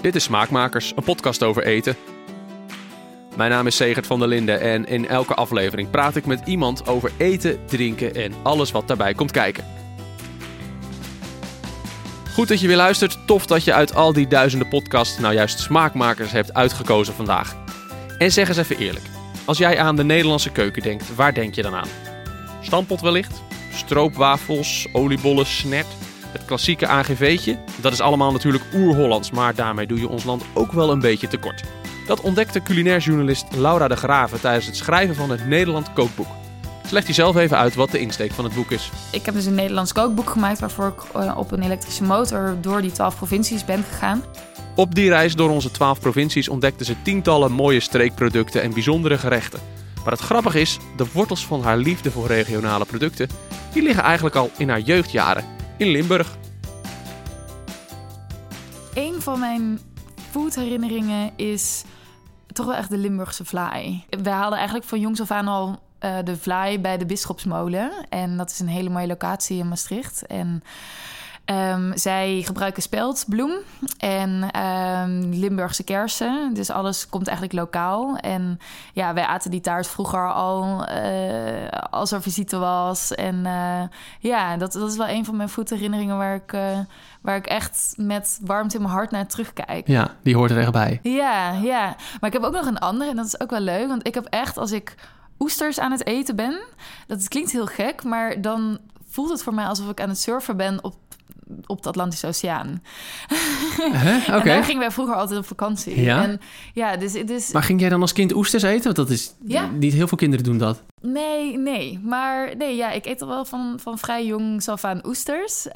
Dit is Smaakmakers, een podcast over eten. Mijn naam is Segert van der Linden en in elke aflevering praat ik met iemand over eten, drinken en alles wat daarbij komt kijken. Goed dat je weer luistert. Tof dat je uit al die duizenden podcasts nou juist Smaakmakers hebt uitgekozen vandaag. En zeg eens even eerlijk. Als jij aan de Nederlandse keuken denkt, waar denk je dan aan? Stampot wellicht? Stroopwafels, oliebollen, snert? Het klassieke AGV'tje? Dat is allemaal natuurlijk oer-Hollands, maar daarmee doe je ons land ook wel een beetje tekort. Dat ontdekte culinair journalist Laura de Graven tijdens het schrijven van het Nederland Kookboek. Ze legt hij zelf even uit wat de insteek van het boek is. Ik heb dus een Nederlands kookboek gemaakt waarvoor ik eh, op een elektrische motor door die twaalf provincies ben gegaan. Op die reis door onze twaalf provincies ontdekte ze tientallen mooie streekproducten en bijzondere gerechten. Maar het grappige is, de wortels van haar liefde voor regionale producten, die liggen eigenlijk al in haar jeugdjaren in Limburg. Een van mijn foodherinneringen is toch wel echt de Limburgse vlaai. We hadden eigenlijk van jongs af aan al uh, de vlaai bij de Bisschopsmolen. En dat is een hele mooie locatie in Maastricht. En um, zij gebruiken speldbloem en um, Limburgse kersen. Dus alles komt eigenlijk lokaal. En ja, wij aten die taart vroeger al uh, als er visite was. En uh, ja, dat, dat is wel een van mijn voetherinneringen waar ik, waar ik echt met warmte in mijn hart naar terugkijk. Ja, die hoort er echt bij. Ja, ja. Maar ik heb ook nog een andere en dat is ook wel leuk. Want ik heb echt als ik oesters aan het eten ben. Dat klinkt heel gek, maar dan voelt het voor mij alsof ik aan het surfen ben op op de Atlantische Oceaan. Huh? Okay. daar gingen wij vroeger altijd op vakantie. Ja? En, ja dus, dus... Maar ging jij dan als kind oesters eten? Want dat is... Ja. Niet heel veel kinderen doen dat. Nee, nee. Maar nee, ja, ik eet al wel van, van vrij jong af aan oesters.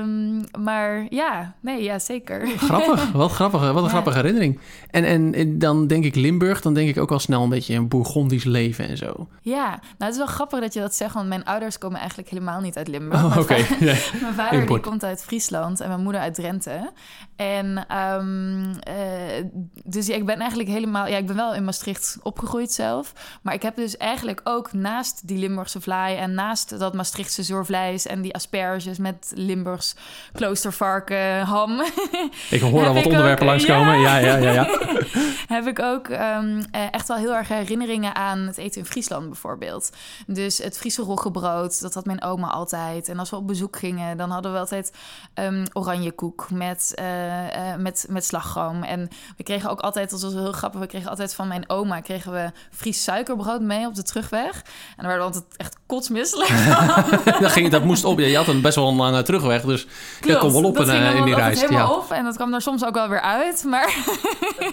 Um, maar ja, nee, ja, zeker. Grappig, wat grappig. Wat een Ja. grappige herinnering. En, en, en dan denk ik Limburg, dan denk ik ook al snel een beetje een Bourgondisch leven en zo. Ja, nou het is wel grappig dat je dat zegt, want mijn ouders komen eigenlijk helemaal niet uit Limburg. Oh, Mijn Ja. Vader die komt uit Friesland en mijn moeder uit Drenthe. En ehm, eh, dus ja, ik ben eigenlijk helemaal... Ja, ik ben wel in Maastricht opgegroeid zelf. Maar ik heb dus eigenlijk ook naast die Limburgse vlaai... en naast dat Maastrichtse zoorvleis en die asperges... met Limburgs kloostervarken, ham... Ik hoor al wat onderwerpen langskomen. Ja, ja, ja. ja. heb ik ook ehm, eh, echt wel heel erg herinneringen aan het eten in Friesland bijvoorbeeld. Dus het Friese roggebrood, dat had mijn oma altijd. En als we op bezoek gingen, dan hadden we altijd ehm oranje koek met, eh, eh, met, met slagroom. En we kregen ook altijd, dat was heel grappig, we kregen altijd van mijn oma kregen we Fries suikerbrood mee op de terugweg. En daar werden we altijd echt kotsmisselijk dat, ging, dat moest op. Je had een best wel een lange terugweg, dus dat kon wel op dat eh, in die reis. helemaal Ja. op en dat kwam er soms ook wel weer uit. Maar,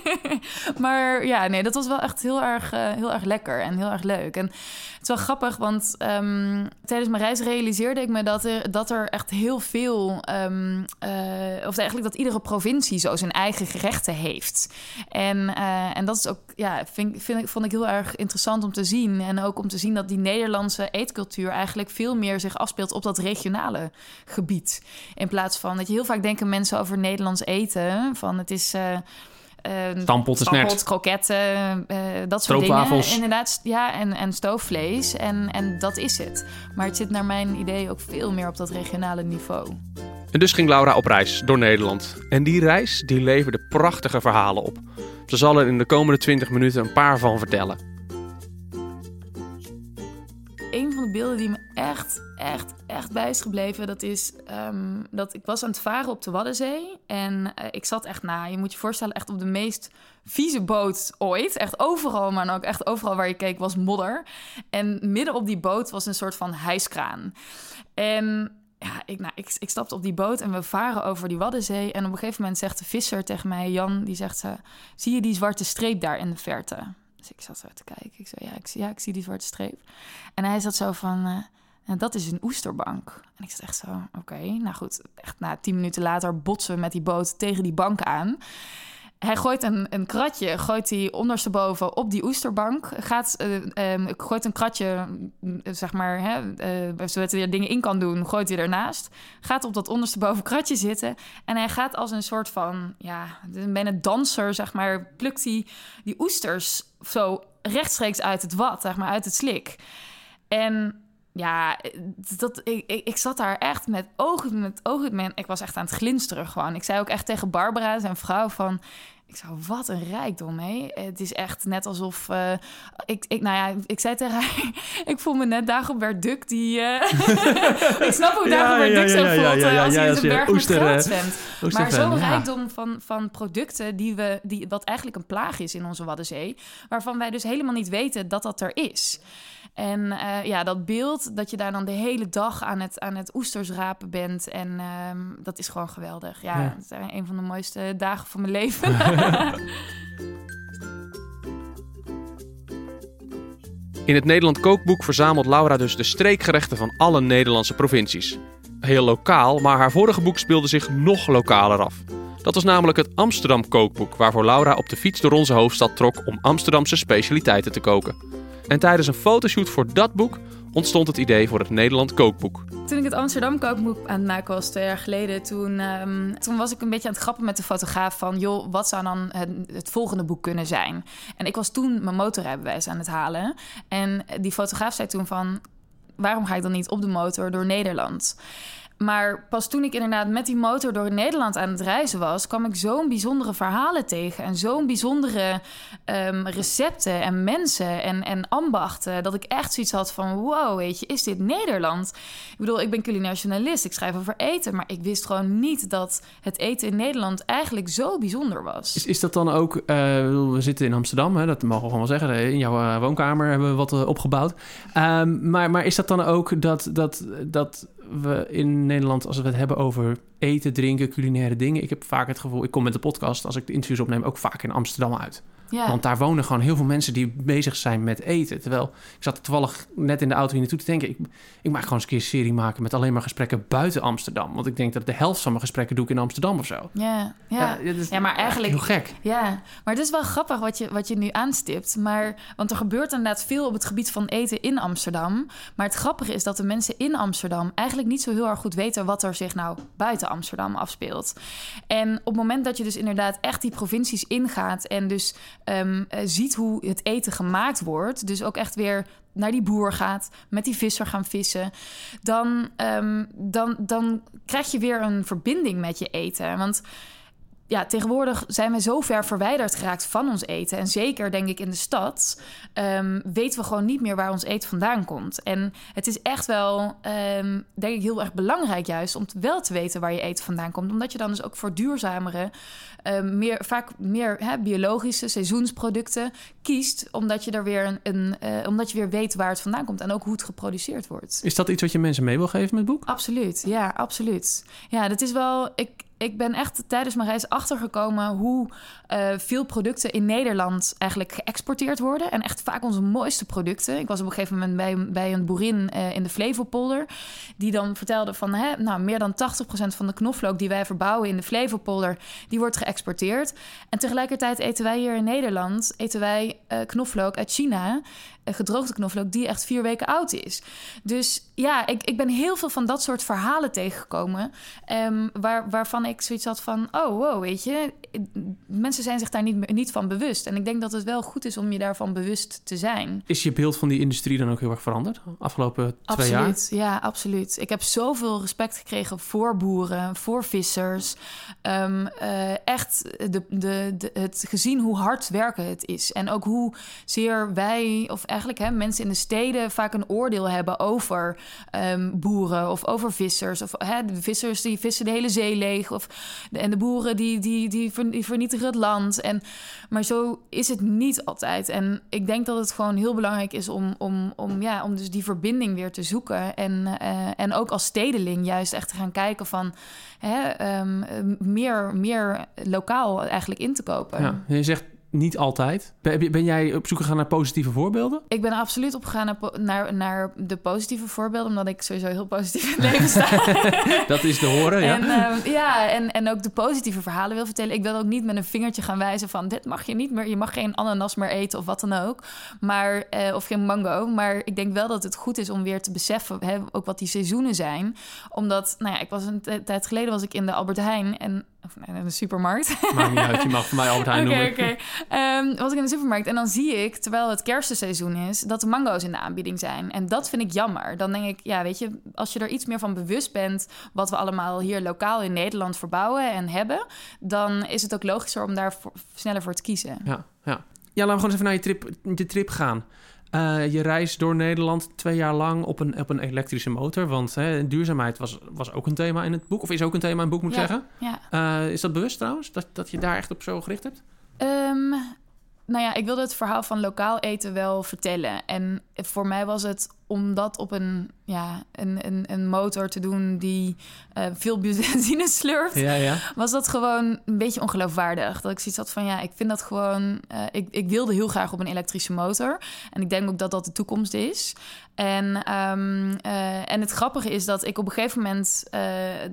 maar ja, nee, dat was wel echt heel erg, eh, heel erg lekker en heel erg leuk. En het is wel grappig, want ehm, tijdens mijn reis realiseerde ik me dat er, dat er echt heel veel... ehm, eh, of eigenlijk dat iedere provincie zo zijn eigen gerechten heeft. En, en dat is ook, ja, vind, vind ik, vond ik heel erg interessant om te zien. En ook om te zien dat die Nederlandse eetcultuur eigenlijk veel meer zich afspeelt op dat regionale gebied. In plaats van dat je heel vaak denken mensen over Nederlands eten. Van het is. stampot, snert. kroketten, eh, dat soort Stroopwafels. dingen. Inderdaad, ja, en, en stoofvlees. En, en dat is het. Maar het zit naar mijn idee ook veel meer op dat regionale niveau. En dus ging Laura op reis door Nederland. En die reis die leverde prachtige verhalen op. Ze zal er in de komende 20 minuten een paar van vertellen. Beelden die me echt, echt, echt bij is gebleven, dat is ehm, dat ik was aan het varen op de Waddenzee. En eh, ik zat echt na, je moet je voorstellen, echt op de meest vieze boot ooit. Echt overal, maar ook echt overal waar je keek was modder. En midden op die boot was een soort van hijskraan. En ja, ik, nou, ik, ik stapte op die boot en we varen over die Waddenzee. En op een gegeven moment zegt de visser tegen mij, Jan, die zegt ze... Zie je die zwarte streep daar in de verte? Dus ik zat zo te kijken. Ik zei, ja, ik, zie- ja, ik zie die zwarte streep. En hij zat zo van, eh, en dat is een oesterbank. En ik zat echt zo, oké, nou goed. Echt na tien minuten later botsen we met die boot tegen die bank aan. Hij gooit een, een kratje, gooit hij ondersteboven op die oesterbank. Gaat, eh, ehm, gooit een kratje, mm, zeg maar, hè, eh, zodat hij er dingen in kan doen, gooit hij ernaast. Gaat op dat ondersteboven kratje zitten. En hij gaat als een soort van, ja, bijna danser, zeg maar, plukt hij die oesters zo rechtstreeks uit het wat, zeg maar, uit het slik. En ja, dat, ik, ik, ik zat daar echt met ogen, met ogen. Ik was echt aan het glinsteren gewoon. Ik zei ook echt tegen Barbara, zijn vrouw, van... Ik zou, wat een rijkdom, hé. Het is echt net alsof... Uh, ik, ik, nou ja, ik zei tegen haar... ik voel me net Dagobert Duck die... Uh, ik snap hoe Dagobert ja, Duck zo voelt ja, als hij in de berg Oester, met uh, Maar zo'n rijkdom van, van producten die we... Die, wat eigenlijk een plaag is in onze Waddenzee... waarvan wij dus helemaal niet weten dat dat er is. En uh, ja, dat beeld dat je daar dan de hele dag aan het, aan het oesters rapen bent. En uh, dat is gewoon geweldig. Ja, ja. het is een van de mooiste dagen van mijn leven. In het Nederland Kookboek verzamelt Laura dus de streekgerechten van alle Nederlandse provincies. Heel lokaal, maar haar vorige boek speelde zich nog lokaler af. Dat was namelijk het Amsterdam Kookboek, waarvoor Laura op de fiets door onze hoofdstad trok om Amsterdamse specialiteiten te koken. En tijdens een fotoshoot voor dat boek ontstond het idee voor het Nederland Kookboek. Toen ik het Amsterdam Kookboek aan het maken was, twee jaar geleden, toen, um, toen was ik een beetje aan het grappen met de fotograaf van, joh, wat zou dan het, het, volgende boek kunnen zijn? En ik was toen mijn motorrijbewijs aan het halen. En die fotograaf zei toen van, waarom ga ik dan niet op de motor door Nederland? Maar pas toen ik inderdaad met die motor door Nederland aan het reizen was, kwam ik zo'n bijzondere verhalen tegen. En zo'n bijzondere um, recepten en mensen en, en ambachten. Dat ik echt zoiets had van: wow, weet je, is dit Nederland? Ik bedoel, ik ben culinair journalist, ik schrijf over eten. Maar ik wist gewoon niet dat het eten in Nederland eigenlijk zo bijzonder was. Is, is dat dan ook, uh, we zitten in Amsterdam, hè, dat mogen we gewoon wel zeggen. In jouw uh, woonkamer hebben we wat uh, opgebouwd. Um, maar, maar is dat dan ook dat. dat, dat we in Nederland, als we het hebben over eten, drinken, culinaire dingen. Ik heb vaak het gevoel, ik kom met de podcast, als ik de interviews opneem, ook vaak in Amsterdam uit. Ja. Want daar wonen gewoon heel veel mensen die bezig zijn met eten. Terwijl ik zat toevallig net in de auto hier naartoe te denken. Ik, ik maak gewoon eens een keer een serie maken met alleen maar gesprekken buiten Amsterdam. Want ik denk dat de helft van mijn gesprekken doe ik in Amsterdam of zo. Ja, ja. ja, ja maar eigenlijk. Heel gek. Ja, maar het is wel grappig wat je, wat je nu aanstipt. Maar, want er gebeurt inderdaad veel op het gebied van eten in Amsterdam. Maar het grappige is dat de mensen in Amsterdam eigenlijk niet zo heel erg goed weten wat er zich nou buiten Amsterdam afspeelt. En op het moment dat je dus inderdaad echt die provincies ingaat en dus um, ziet hoe het eten gemaakt wordt, dus ook echt weer naar die boer gaat, met die visser gaan vissen, dan, um, dan, dan krijg je weer een verbinding met je eten. Want ja, tegenwoordig zijn we zo ver verwijderd geraakt van ons eten. En zeker, denk ik, in de stad um, weten we gewoon niet meer waar ons eten vandaan komt. En het is echt wel, um, denk ik, heel erg belangrijk juist om wel te weten waar je eten vandaan komt. Omdat je dan dus ook voor duurzamere, um, meer, vaak meer hè, biologische seizoensproducten kiest. Omdat je er weer een, een uh, omdat je weer weet waar het vandaan komt en ook hoe het geproduceerd wordt. Is dat iets wat je mensen mee wil geven met het boek? Absoluut, ja, absoluut. Ja, dat is wel. Ik, ik ben echt tijdens mijn reis achtergekomen hoe uh, veel producten in Nederland eigenlijk geëxporteerd worden. En echt vaak onze mooiste producten. Ik was op een gegeven moment bij, bij een boerin uh, in de Flevopolder. Die dan vertelde van hè, nou, meer dan 80% van de knoflook die wij verbouwen in de Flevopolder, die wordt geëxporteerd. En tegelijkertijd eten wij hier in Nederland eten wij uh, knoflook uit China gedroogde knoflook die echt vier weken oud is. Dus ja, ik, ik ben heel veel van dat soort verhalen tegengekomen. Um, waar, waarvan ik zoiets had van: oh, wow, weet je, mensen zijn zich daar niet, niet van bewust. En ik denk dat het wel goed is om je daarvan bewust te zijn. Is je beeld van die industrie dan ook heel erg veranderd afgelopen twee jaar? Absoluut, ja, absoluut. Ik heb zoveel respect gekregen voor boeren, voor vissers. Um, uh, echt de, de, de, het gezien hoe hard werken het is. En ook hoe zeer wij, of eigenlijk hè, mensen in de steden, vaak een oordeel hebben over um, boeren of over vissers. Of hè, de vissers die vissen de hele zee leeg. Of, en de boeren die, die, die vernietigen het land. En, maar zo is het niet altijd. En ik denk dat het gewoon heel belangrijk is om, om, om, ja, om dus die verbinding weer te zoeken. En, uh, en ook als stedeling juist echt te gaan kijken van hè, um, meer, meer lokaal eigenlijk in te kopen. Ja, je zegt niet altijd. Ben jij op zoek gegaan naar positieve voorbeelden? Ik ben absoluut op gegaan naar, naar, naar, de positieve voorbeelden, omdat ik sowieso heel positief in het leven sta. dat is te horen, ja. En, uh, ja, en, en ook de positieve verhalen wil vertellen. Ik wil ook niet met een vingertje gaan wijzen van dit mag je niet meer, je mag geen ananas meer eten of wat dan ook. Maar, uh, of geen mango. Maar ik denk wel dat het goed is om weer te beseffen, hè, ook wat die seizoenen zijn. Omdat, nou ja, ik was een tijd geleden was ik in de Albert Heijn en Of nee, in de supermarkt. Maakt niet uit, je mag voor mij Albert Heijn Oké, noemen. oké. Ehm, was ik in de supermarkt en dan zie ik, terwijl het kerstseizoen is, dat de mango's in de aanbieding zijn. En dat vind ik jammer. Dan denk ik, ja, weet je, als je er iets meer van bewust bent wat we allemaal hier lokaal in Nederland verbouwen en hebben, dan is het ook logischer om daar voor- sneller voor te kiezen. Ja, ja. ja, laten we gewoon eens even naar je trip, je trip gaan. Eh, je reis door Nederland twee jaar lang op een, op een elektrische motor. Want hè, duurzaamheid was, was ook een thema in het boek. Of is ook een thema in het boek, moet ik Ja. zeggen. Ja. Eh, is dat bewust trouwens? Dat, dat je daar echt op zo gericht hebt? Ehm, nou ja, ik wilde het verhaal van lokaal eten wel vertellen. En voor mij was het om dat op een, ja, een, een, een motor te doen die eh, veel benzine slurft, Ja, ja. was dat gewoon een beetje ongeloofwaardig. Dat ik zoiets had van, ja, ik vind dat gewoon... eh, ik, ik wilde heel graag op een elektrische motor. En ik denk ook dat dat de toekomst is. En, ehm, eh, en het grappige is dat ik op een gegeven moment eh,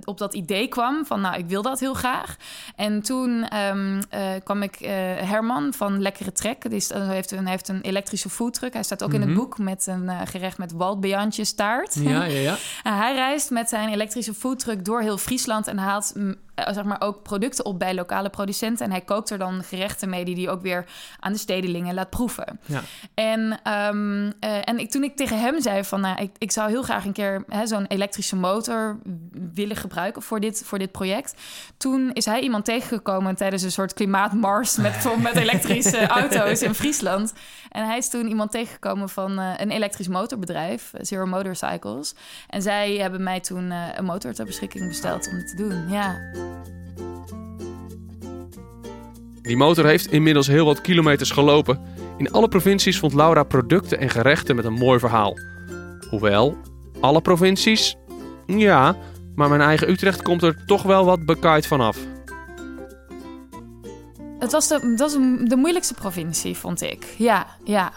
op dat idee kwam van, nou, ik wil dat heel graag. En toen ehm, eh, kwam ik Herman van Lekkere Trek. Die is, heeft een, heeft een elektrische foodtruck. Hij staat ook in Mhm. het boek met een gerecht met waldbeantje staart. Ja, ja, ja. En hij reist met zijn elektrische foodtruck door heel Friesland en haalt zeg maar ook producten op bij lokale producenten. En hij kookt er dan gerechten mee die hij ook weer aan de stedelingen laat proeven. Ja. En, ehm, eh, en ik, toen ik tegen hem zei van, nou, ik, ik zou heel graag een keer hè, zo'n elektrische motor willen gebruiken voor dit, voor dit project. Toen is hij iemand tegengekomen tijdens een soort klimaatmars met, met elektrische auto's in Friesland. En hij is toen iemand tegengekomen van eh, een elektrisch motorbedrijf, eh, Zero Motorcycles. En zij hebben mij toen eh, een motor ter beschikking besteld om het te doen. Ja. Die motor heeft inmiddels heel wat kilometers gelopen. In alle provincies vond Laura producten en gerechten met een mooi verhaal. Hoewel, alle provincies? Ja, maar mijn eigen Utrecht komt er toch wel wat bekaaid vanaf. Het was de, dat was de moeilijkste provincie, vond ik. Ja, ja.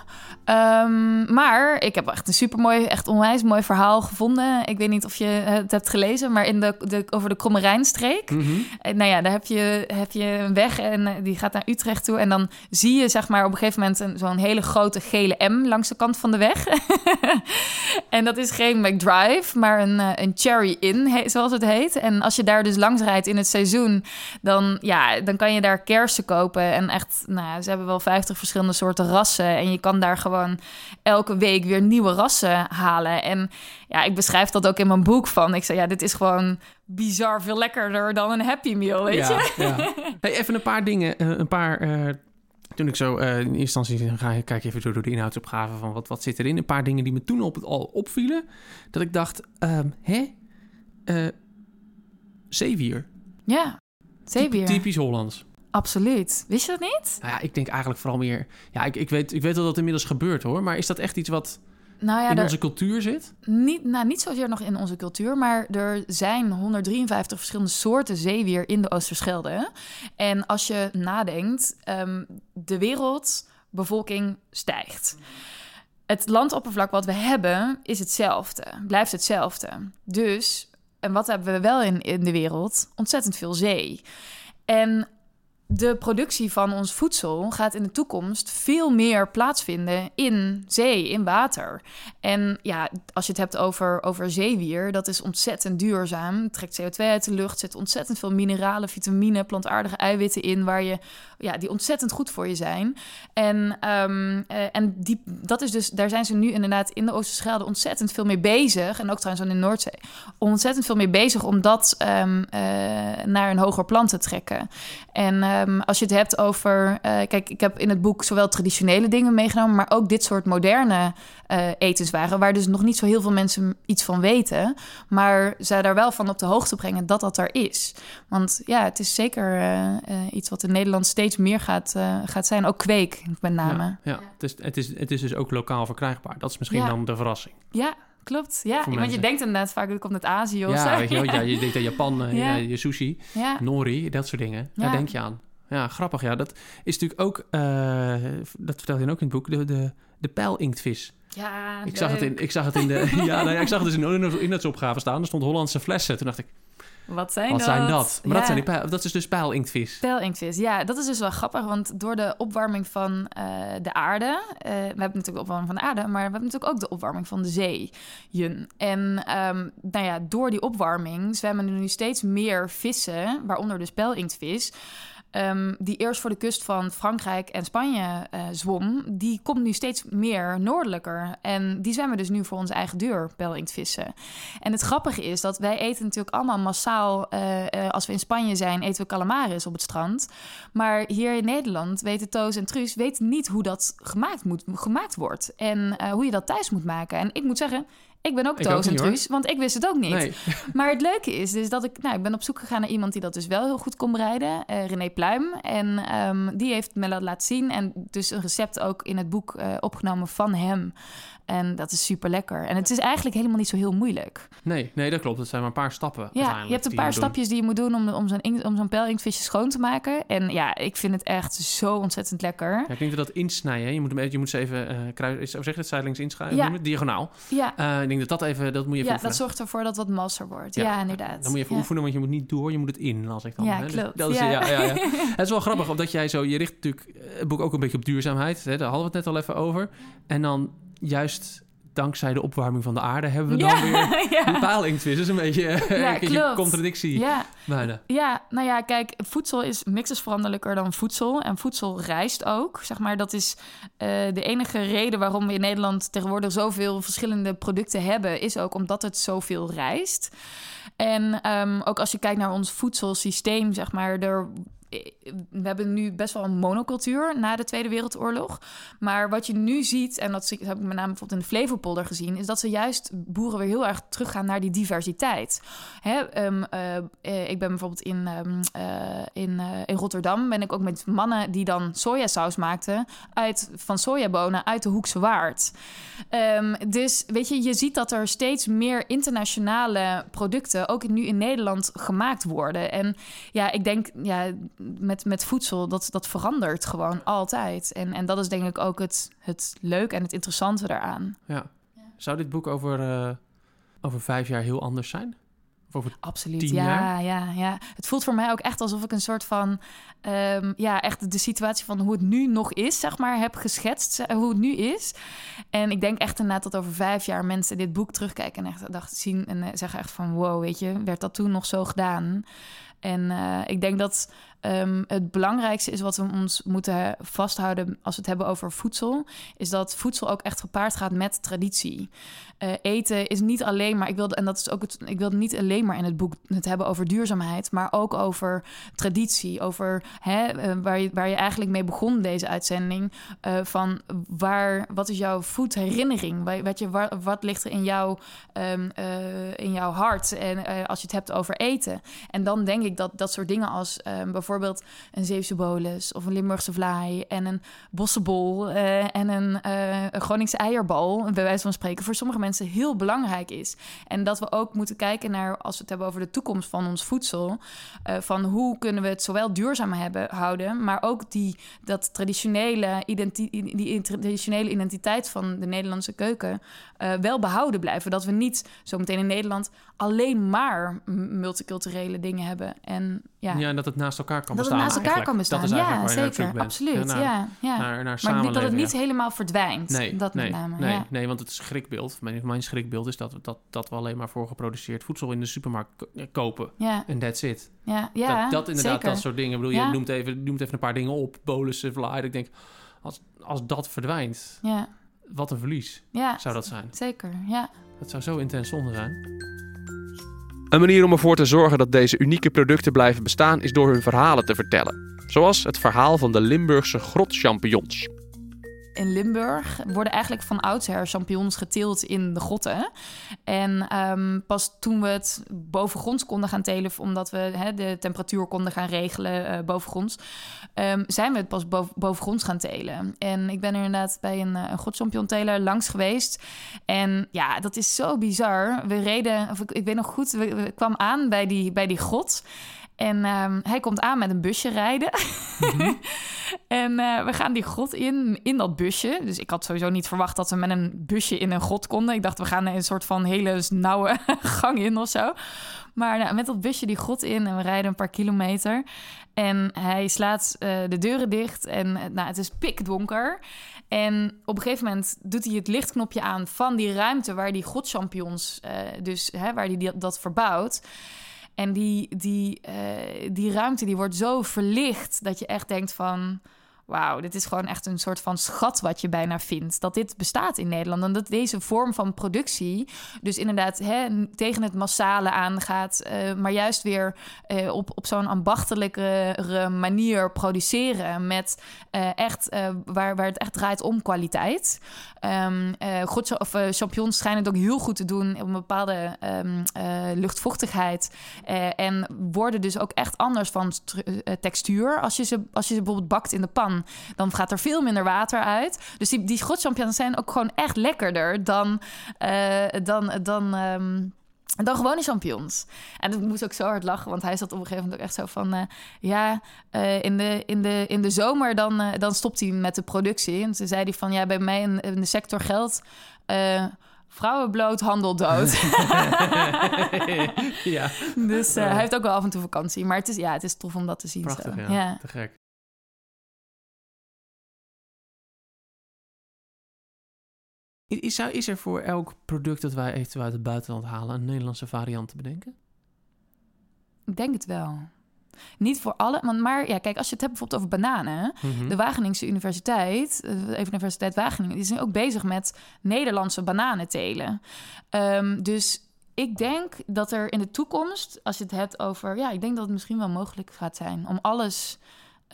Ehm, maar ik heb echt een supermooi, echt onwijs mooi verhaal gevonden. Ik weet niet of je het hebt gelezen, maar in de, de, over de Krommerijnstreek. Mhm. En nou ja, daar heb je, heb je een weg en eh, die gaat naar Utrecht toe. En dan zie je zeg maar op een gegeven moment een- zo'n hele grote gele M langs de kant van de weg. en dat is geen McDrive, maar een, eh, een Cherry Inn, zoals het heet. En als je daar dus langs rijdt in het seizoen, dan, ja, dan kan je daar kersen kopen. En echt, nou, ze hebben wel 50 verschillende soorten rassen. En je kan daar gewoon elke week weer nieuwe rassen halen. En ja, ik beschrijf dat ook in mijn boek van. Ik zei, ja, dit is gewoon bizar veel lekkerder dan een Happy Meal, weet je? ja. Hey, even een paar dingen. eh, een paar. eh, toen ik zo eh, in eerste instantie ga ik kijk even door, de inhoudsopgave van wat, wat zit erin. Een paar dingen die me toen op, al opvielen. Dat ik dacht, ehm, hè? Zeewier. Ja, zeewier. Typisch Hollands. Absoluut. Wist je dat niet? Nou ja, ik denk eigenlijk vooral meer... Ja, ik, ik, weet, ik weet wel dat het inmiddels gebeurt hoor. Maar is dat echt iets wat Nou ja, in er, onze cultuur zit? niet, nou, niet zozeer nog in onze cultuur, maar er zijn 153 verschillende soorten zeewier in de Oosterschelde. En als je nadenkt, ehm, de wereldbevolking stijgt. Het landoppervlak wat we hebben is hetzelfde, blijft hetzelfde. Dus, en wat hebben we wel in, in de wereld? Ontzettend veel zee. En de productie van ons voedsel gaat in de toekomst veel meer plaatsvinden in zee, in water. En ja, als je het hebt over, over zeewier, dat is ontzettend duurzaam. Het trekt CO2 uit de lucht, zit ontzettend veel mineralen, vitamine, plantaardige eiwitten in, waar je, ja, die ontzettend goed voor je zijn. En, ehm, eh, en die, dat is dus, daar zijn ze nu inderdaad in de Oosterschelde ontzettend veel mee bezig. En ook trouwens aan de Noordzee. Ontzettend veel mee bezig om dat ehm, eh, naar een hoger plan te trekken. En ehm, als je het hebt over. eh, kijk, ik heb in het boek zowel traditionele dingen meegenomen, maar ook dit soort moderne eh, etenswaren, waar dus nog niet zo heel veel mensen iets van weten. Maar zij daar wel van op de hoogte brengen dat dat er is. Want ja, het is zeker eh, iets wat in Nederland steeds meer gaat, gaat zijn. Ook kweek, met name. Ja, ja. Het, is, het, is, het is dus ook lokaal verkrijgbaar. Dat is misschien Ja. dan de verrassing. Ja, klopt. Ja, want mensen. je denkt inderdaad vaak, dat komt uit Azië of Ja, zo. weet je, wel, ja, je denkt aan Japan, Ja. ja, je sushi, Ja. nori, dat soort dingen. Daar Ja. denk je aan. Ja, grappig. Ja, dat is natuurlijk ook, eh, dat vertelde je ook in het boek, de, de, de pijlinktvis. Ja, Ik zag, het in, ik zag het in de, ja, nou ja, ik zag het dus in de inhoudsopgave staan. Er stond Hollandse flessen. Toen dacht ik, Wat zijn Wat dat? zijn dat? Maar dat, zijn die pijl, dat is dus pijlinktvis. Pijlinktvis, ja, dat is dus wel grappig, want door de opwarming van eh, de aarde, eh, we hebben natuurlijk de opwarming van de aarde, maar we hebben natuurlijk ook de opwarming van de zeeën. En ehm, nou ja, door die opwarming zwemmen er nu steeds meer vissen, waaronder dus pijlinktvis. Ehm, die eerst voor de kust van Frankrijk en Spanje eh, zwom, die komt nu steeds meer noordelijker. En die zwemmen dus nu voor onze eigen deur, pijlinktvissen. En het grappige is dat wij eten natuurlijk allemaal massaal... eh, eh, als we in Spanje zijn, eten we calamaris op het strand. Maar hier in Nederland weten Toos en Truus weten niet hoe dat gemaakt, moet, gemaakt wordt. En hoe je dat thuis moet maken. En ik moet zeggen... Ik ben ook Toos en. Truus, want ik wist het ook niet. Nee. Maar het leuke is dus dat ik... Nou, ik ben op zoek gegaan naar iemand die dat dus wel heel goed kon bereiden. eh, René Pluim. En ehm, die heeft me dat laten zien. En dus een recept ook in het boek eh, opgenomen van hem. En dat is super lekker. En het is eigenlijk helemaal niet zo heel moeilijk. Nee, nee, dat klopt. Het zijn maar een paar stappen. Ja, je hebt een paar doen. stapjes die je moet doen om, om zo'n om zo'n pijlinktvisje schoon te maken. En ja, ik vind het echt zo ontzettend lekker. Ja, ik denk dat dat insnijden, hè. je moet, hem even- je moet ze even eh kruis, is- hoe zeg je het, zijdelings Ja. het? diagonaal. Ja, Eh, ik denk dat dat even, dat moet je even ja oefenen. dat zorgt ervoor dat wat masser wordt. Ja, Ja, inderdaad. Dan moet je even oefenen, want je moet niet door, je moet het in, las ik dan. Ja, hè. Dus klopt. dat is, Ja. ja. Het is wel grappig, omdat jij zo, je richt natuurlijk eh, het boek ook een beetje op duurzaamheid. Hè? Daar hadden we het net al even over. En dan juist dankzij de opwarming van de aarde hebben we dan Ja, weer ja. Dat is een beetje Ja, een klopt. contradictie Ja, bijna. Ja, nou ja, kijk, voedsel is mixersveranderlijker dan voedsel. En voedsel rijst ook. Zeg maar, dat is eh, de enige reden waarom we in Nederland tegenwoordig zoveel verschillende producten hebben, is ook omdat het zoveel rijst. En ehm, ook als je kijkt naar ons voedselsysteem, zeg maar, er. We hebben nu best wel een monocultuur na de Tweede Wereldoorlog. Maar wat je nu ziet, en dat heb ik met name bijvoorbeeld in de Flevopolder gezien, is dat ze juist boeren weer heel erg teruggaan naar die diversiteit. Hè, ehm, eh, eh, ik ben bijvoorbeeld in, ehm, eh, eh, in Rotterdam, ben ik ook met mannen die dan sojasaus maakten uit, van sojabonen uit de Hoekse Waard. Ehm, dus weet je, je ziet dat er steeds meer internationale producten, ook nu in Nederland, gemaakt worden. En ja, ik denk, ja, met, met voedsel, dat, dat verandert gewoon altijd. En, en dat is denk ik ook het, het leuke en het interessante daaraan. Ja. Zou dit boek over, eh, over vijf jaar heel anders zijn? Of over Absoluut, tien ja, jaar? ja, ja. Het voelt voor mij ook echt alsof ik een soort van... ehm, ja, echt de situatie van hoe het nu nog is, zeg maar, heb geschetst. eh, Hoe het nu is. En ik denk echt inderdaad dat over vijf jaar mensen dit boek terugkijken... en echt dacht, zien en eh, zeggen echt van... wow, weet je, werd dat toen nog zo gedaan? En eh, ik denk dat ehm, het belangrijkste is wat we ons moeten vasthouden als we het hebben over voedsel, is dat voedsel ook echt gepaard gaat met traditie. Eh, eten is niet alleen maar, ik wilde, en dat is ook het, ik wilde niet alleen maar in het boek het hebben over duurzaamheid, maar ook over traditie, over hè, eh, waar, je, waar je eigenlijk mee begon deze uitzending, eh, van waar, wat is jouw voedherinnering? Wat, wat, ligt er in, jouw ehm, eh, in jouw hart en als je het hebt over eten? En dan denk ik dat dat soort dingen als ehm, bijvoorbeeld een Zeeuwse bolus of een Limburgse vlaai en een bossenbol eh, en een, een Groningse eierbal, bij wijze van spreken, voor sommige mensen heel belangrijk is. En dat we ook moeten kijken naar, als we het hebben over de toekomst van ons voedsel, eh, van hoe kunnen we het zowel duurzaam hebben, houden, maar ook die, dat traditionele, die, traditionele identiteit van de Nederlandse keuken wel behouden blijven. Dat we niet zometeen in Nederland alleen maar multiculturele dingen hebben. En ja, Ja, en dat het naast elkaar kan dat het bestaan. naast elkaar kan bestaan. Dat is eigenlijk Ja, zeker. Absoluut. Ja, naar, ja, ja. Naar, naar maar niet dat het niet helemaal verdwijnt. Nee, dat nee, met name. nee, ja. nee, want het schrikbeeld, mijn, mijn schrikbeeld is dat, we- dat, dat we alleen maar voor geproduceerd voedsel in de supermarkt eh, kopen. Ja, En that's it. ja, ja, dat, dat inderdaad, zeker. dat soort dingen. Ik bedoel, je noemt even, noemt even een paar dingen op. Bolussen, vlaai. Ik denk, als, als dat verdwijnt, Ja, wat een verlies zou dat zijn. zeker. Ja. Dat zou zo intens zonde zijn. Een manier om ervoor te zorgen dat deze unieke producten blijven bestaan is door hun verhalen te vertellen. Zoals het verhaal van de Limburgse grotchampignons. In Limburg worden eigenlijk van oudsher champignons geteeld in de grotten. En ehm, pas toen we het bovengronds konden gaan telen, omdat we de temperatuur konden gaan regelen eh, bovengronds, ehm, zijn we het pas boven, bovengronds gaan telen. En ik ben er inderdaad bij een, eh, een grotchambionteler langs geweest. En ja, dat is zo bizar. We reden, of ik, ik weet nog goed, we, we kwamen aan bij die, bij die grot. En ehm, hij komt aan met een busje rijden. Mhm. en eh, we gaan die grot in, in dat busje. Dus ik had sowieso niet verwacht dat we met een busje in een grot konden. Ik dacht, we gaan een soort van hele nauwe gang in of zo. Maar nou, met dat busje die grot in en we rijden een paar kilometer. En hij slaat eh, de deuren dicht en eh, nou, het is pikdonker. En op een gegeven moment doet hij het lichtknopje aan van die ruimte waar die godchampions, uh, dus hè, waar hij dat verbouwt. En die, die, uh, die ruimte die wordt zo verlicht dat je echt denkt van wauw, dit is gewoon echt een soort van schat wat je bijna vindt. Dat dit bestaat in Nederland. En dat deze vorm van productie dus inderdaad hè, tegen het massale aangaat. Uh, maar juist weer uh, op, op zo'n ambachtelijke manier produceren. Met uh, echt, waar, waar het echt draait om kwaliteit. Um, of, champignons schijnen het ook heel goed te doen op een bepaalde um, luchtvochtigheid. en worden dus ook echt anders van textuur als je, ze, als je ze bijvoorbeeld bakt in de pan dan gaat er veel minder water uit. Dus die, die schotchampignons zijn ook gewoon echt lekkerder dan, uh, dan, dan, um, dan gewone champignons. En ik moest ook zo hard lachen, want hij zat op een gegeven moment ook echt zo van... Uh, ja, uh, in, de, in, de, in de zomer dan, uh, dan stopt hij met de productie. En toen zei hij van, ja, bij mij in, in de sector geldt... Vrouwen bloot, handel dood. ja. Dus hij heeft ook wel af en toe vakantie. Maar het is, ja, het is tof om dat te zien. Prachtig, zo. ja. ja. Te gek. Is, is er voor elk product dat wij eventueel uit het buitenland halen een Nederlandse variant te bedenken? Ik denk het wel. Niet voor alle, want maar ja, kijk, als je het hebt bijvoorbeeld over bananen, mm -hmm. de Wageningse Universiteit, de Universiteit Wageningen, die zijn ook bezig met Nederlandse bananentelen. Um, dus ik denk dat er in de toekomst, als je het hebt over, ja, ik denk dat het misschien wel mogelijk gaat zijn om alles.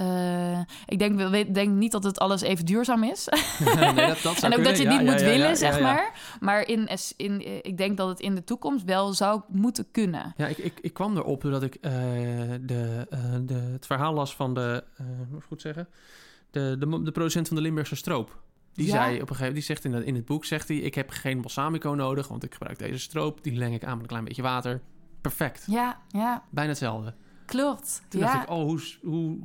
Uh, ik denk, denk niet dat het alles even duurzaam is. nee, dat, dat en ook dat je het ja, niet ja, moet ja, willen, zeg maar. Maar in, in, ik denk dat het in de toekomst wel zou moeten kunnen. Ja, ik, ik, ik kwam erop doordat ik uh, de, uh, de, het verhaal las van de, moet ik goed zeggen, de, de, de producent van de Limburgse stroop. Die zei op een gegeven moment, die zegt in, dat, in het boek, zegt hij, ik heb geen balsamico nodig, want ik gebruik deze stroop. Die leng ik aan met een klein beetje water. Perfect. Ja, ja, Bijna hetzelfde. klopt. Toen dacht ik, oh, hoe, hoe...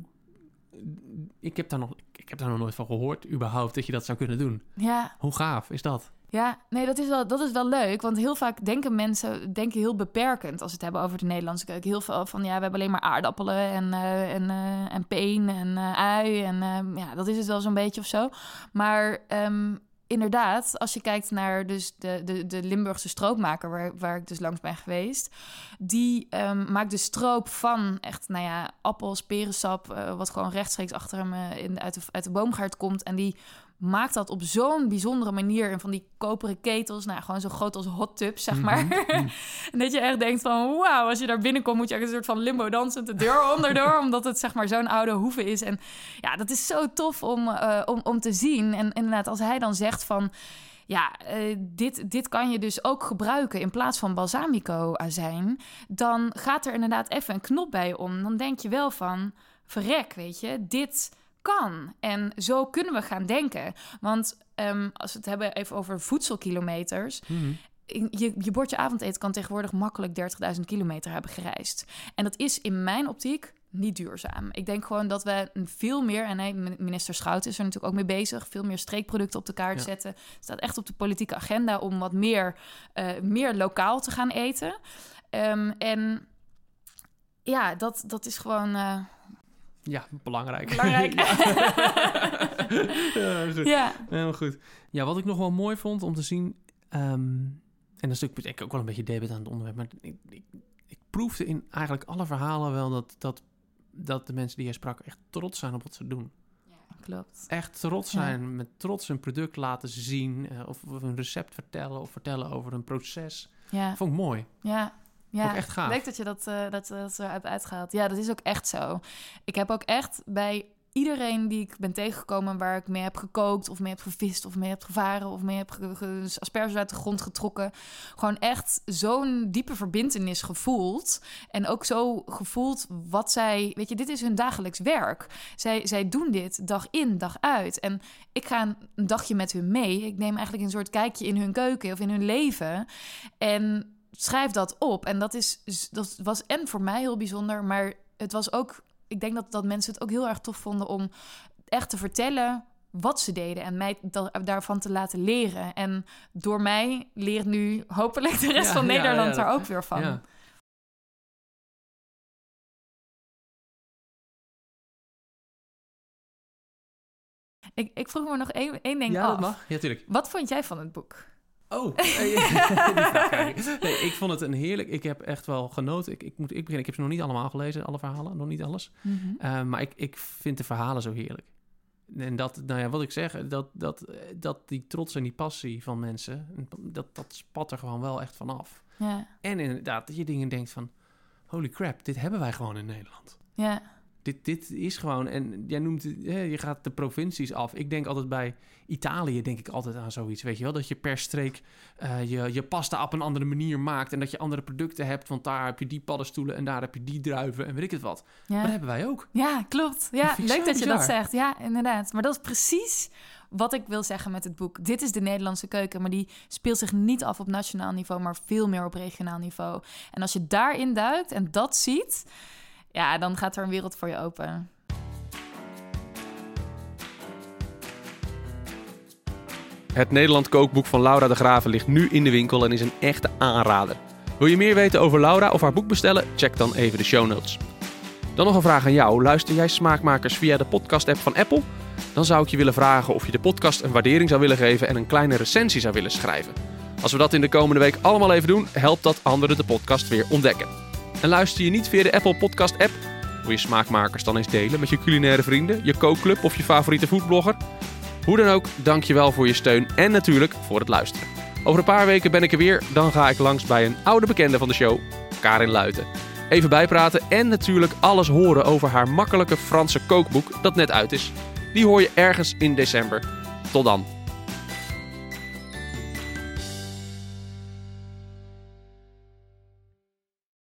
Ik heb, daar nog, ik heb daar nog nooit van gehoord, überhaupt, dat je dat zou kunnen doen. ja, Hoe gaaf is dat? Ja, nee, dat is, wel, dat is wel leuk. Want heel vaak denken mensen denken heel beperkend als het hebben over de Nederlandse keuken. Heel veel van ja, we hebben alleen maar aardappelen en, uh, en, uh, en peen en uh, ui. En ja, dat is het wel zo'n beetje of zo. Maar um, inderdaad, als je kijkt naar dus de, de, de Limburgse stroopmaker, waar, waar ik dus langs ben geweest, die um, maakt de stroop van echt, nou ja, appels, perensap, wat gewoon rechtstreeks achter hem in, uit, de, uit de boomgaard komt. En die maakt dat op zo'n bijzondere manier. En van die koperen ketels, nou gewoon zo groot als hot tubs, zeg maar. Mm -hmm. en dat je echt denkt van, wauw, als je daar binnenkomt... moet je echt een soort van limbo dansend de deur onderdoor... omdat het zeg maar zo'n oude hoeve is. En ja, dat is zo tof om, uh, om, om te zien. En inderdaad, als hij dan zegt van... Ja, uh, dit, dit kan je dus ook gebruiken in plaats van balsamico-azijn. Dan gaat er inderdaad even een knop bij om. Dan denk je wel van, verrek, weet je, dit kan. En zo kunnen we gaan denken. Want um, als we het hebben even over voedselkilometers. Mhm. Je, je bordje avondeten kan tegenwoordig makkelijk 30.000 kilometer hebben gereisd. En dat is in mijn optiek niet duurzaam. Ik denk gewoon dat we veel meer, en minister Schout is er natuurlijk ook mee bezig, veel meer streekproducten op de kaart Ja. zetten. Het staat echt op de politieke agenda om wat meer, uh, meer lokaal te gaan eten. Um, en ja, dat, dat is gewoon. Uh, Ja, belangrijk. Belangrijk. ja, goed. ja. Helemaal goed. Ja, wat ik nog wel mooi vond om te zien... ehm, en dat is natuurlijk ook wel een beetje debet aan het onderwerp... maar ik, ik, ik proefde in eigenlijk alle verhalen wel dat, dat, dat de mensen die jij sprak... echt trots zijn op wat ze doen. Klopt. Echt trots Ja. zijn, met trots een product laten zien... eh, of een recept vertellen of vertellen over een proces. Ja. Vond ik mooi. Ja. Ja, ik echt gaaf. leuk dat je dat, uh, dat, dat zo hebt uitgehaald. Ja, dat is ook echt zo. Ik heb ook echt bij iedereen die ik ben tegengekomen... waar ik mee heb gekookt of mee heb gevist of mee heb gevaren... of mee heb ge- asperges uit de grond getrokken... gewoon echt zo'n diepe verbindenis gevoeld. En ook zo gevoeld wat zij... Weet je, dit is hun dagelijks werk. Zij, zij doen dit dag in, dag uit. En ik ga een dagje met hun mee. Ik neem eigenlijk een soort kijkje in hun keuken of in hun leven. En schrijf dat op. En dat, is, dat was en voor mij heel bijzonder, maar het was ook... Ik denk dat, dat mensen het ook heel erg tof vonden om echt te vertellen wat ze deden en mij da- daarvan te laten leren. En door mij leert nu hopelijk de rest Ja, van Nederland ja, er ook weer van. Ja. Ik, ik vroeg me nog één, één ding ja, af. dat mag. Ja, tuurlijk. Wat vond jij van het boek? Oh, eh, nee, ik vond het een heerlijk... Ik heb echt wel genoten. Ik, ik moet ik beginnen. Ik heb ze nog niet allemaal gelezen, alle verhalen. Nog niet alles. Eh, maar ik, ik vind de verhalen zo heerlijk. En dat, nou ja, wat ik zeg, dat, dat, dat die trots en die passie van mensen, dat, dat spat er gewoon wel echt vanaf. Ja, En inderdaad, dat je dingen denkt van, holy crap, dit hebben wij gewoon in Nederland. ja, Dit, dit is gewoon, en jij noemt, hè, je gaat de provincies af. Ik denk altijd bij Italië, denk ik altijd aan zoiets, weet je wel? Dat je per streek eh, je, je pasta op een andere manier maakt en dat je andere producten hebt. Want daar heb je die paddenstoelen en daar heb je die druiven en weet ik het wat. Maar dat hebben wij ook. Ja, klopt. Ja, Dat leuk dat je dat zegt. Ja, inderdaad. Maar dat is precies wat ik wil zeggen met het boek. Dit is de Nederlandse keuken, maar die speelt zich niet af op nationaal niveau, maar veel meer op regionaal niveau. En als je daarin duikt en dat ziet, ja, dan gaat er een wereld voor je open. Het Nederland kookboek van Laura de Graven ligt nu in de winkel en is een echte aanrader. Wil je meer weten over Laura of haar boek bestellen? Check dan even de show notes. Dan nog een vraag aan jou. Luister jij smaakmakers via de podcast-app van Apple? Dan zou ik je willen vragen of je de podcast een waardering zou willen geven en een kleine recensie zou willen schrijven. Als we dat in de komende week allemaal even doen, helpt dat anderen de podcast weer ontdekken. En luister je niet via de Apple Podcast app? Wil je smaakmakers dan eens delen met je culinaire vrienden, je kookclub of je favoriete foodblogger? Hoe dan ook, dankjewel voor je steun en natuurlijk voor het luisteren. Over een paar weken ben ik er weer. Dan ga ik langs bij een oude bekende van de show, Karin Luiten. Even bijpraten en natuurlijk alles horen over haar makkelijke Franse kookboek dat net uit is. Die hoor je ergens in december. Tot dan.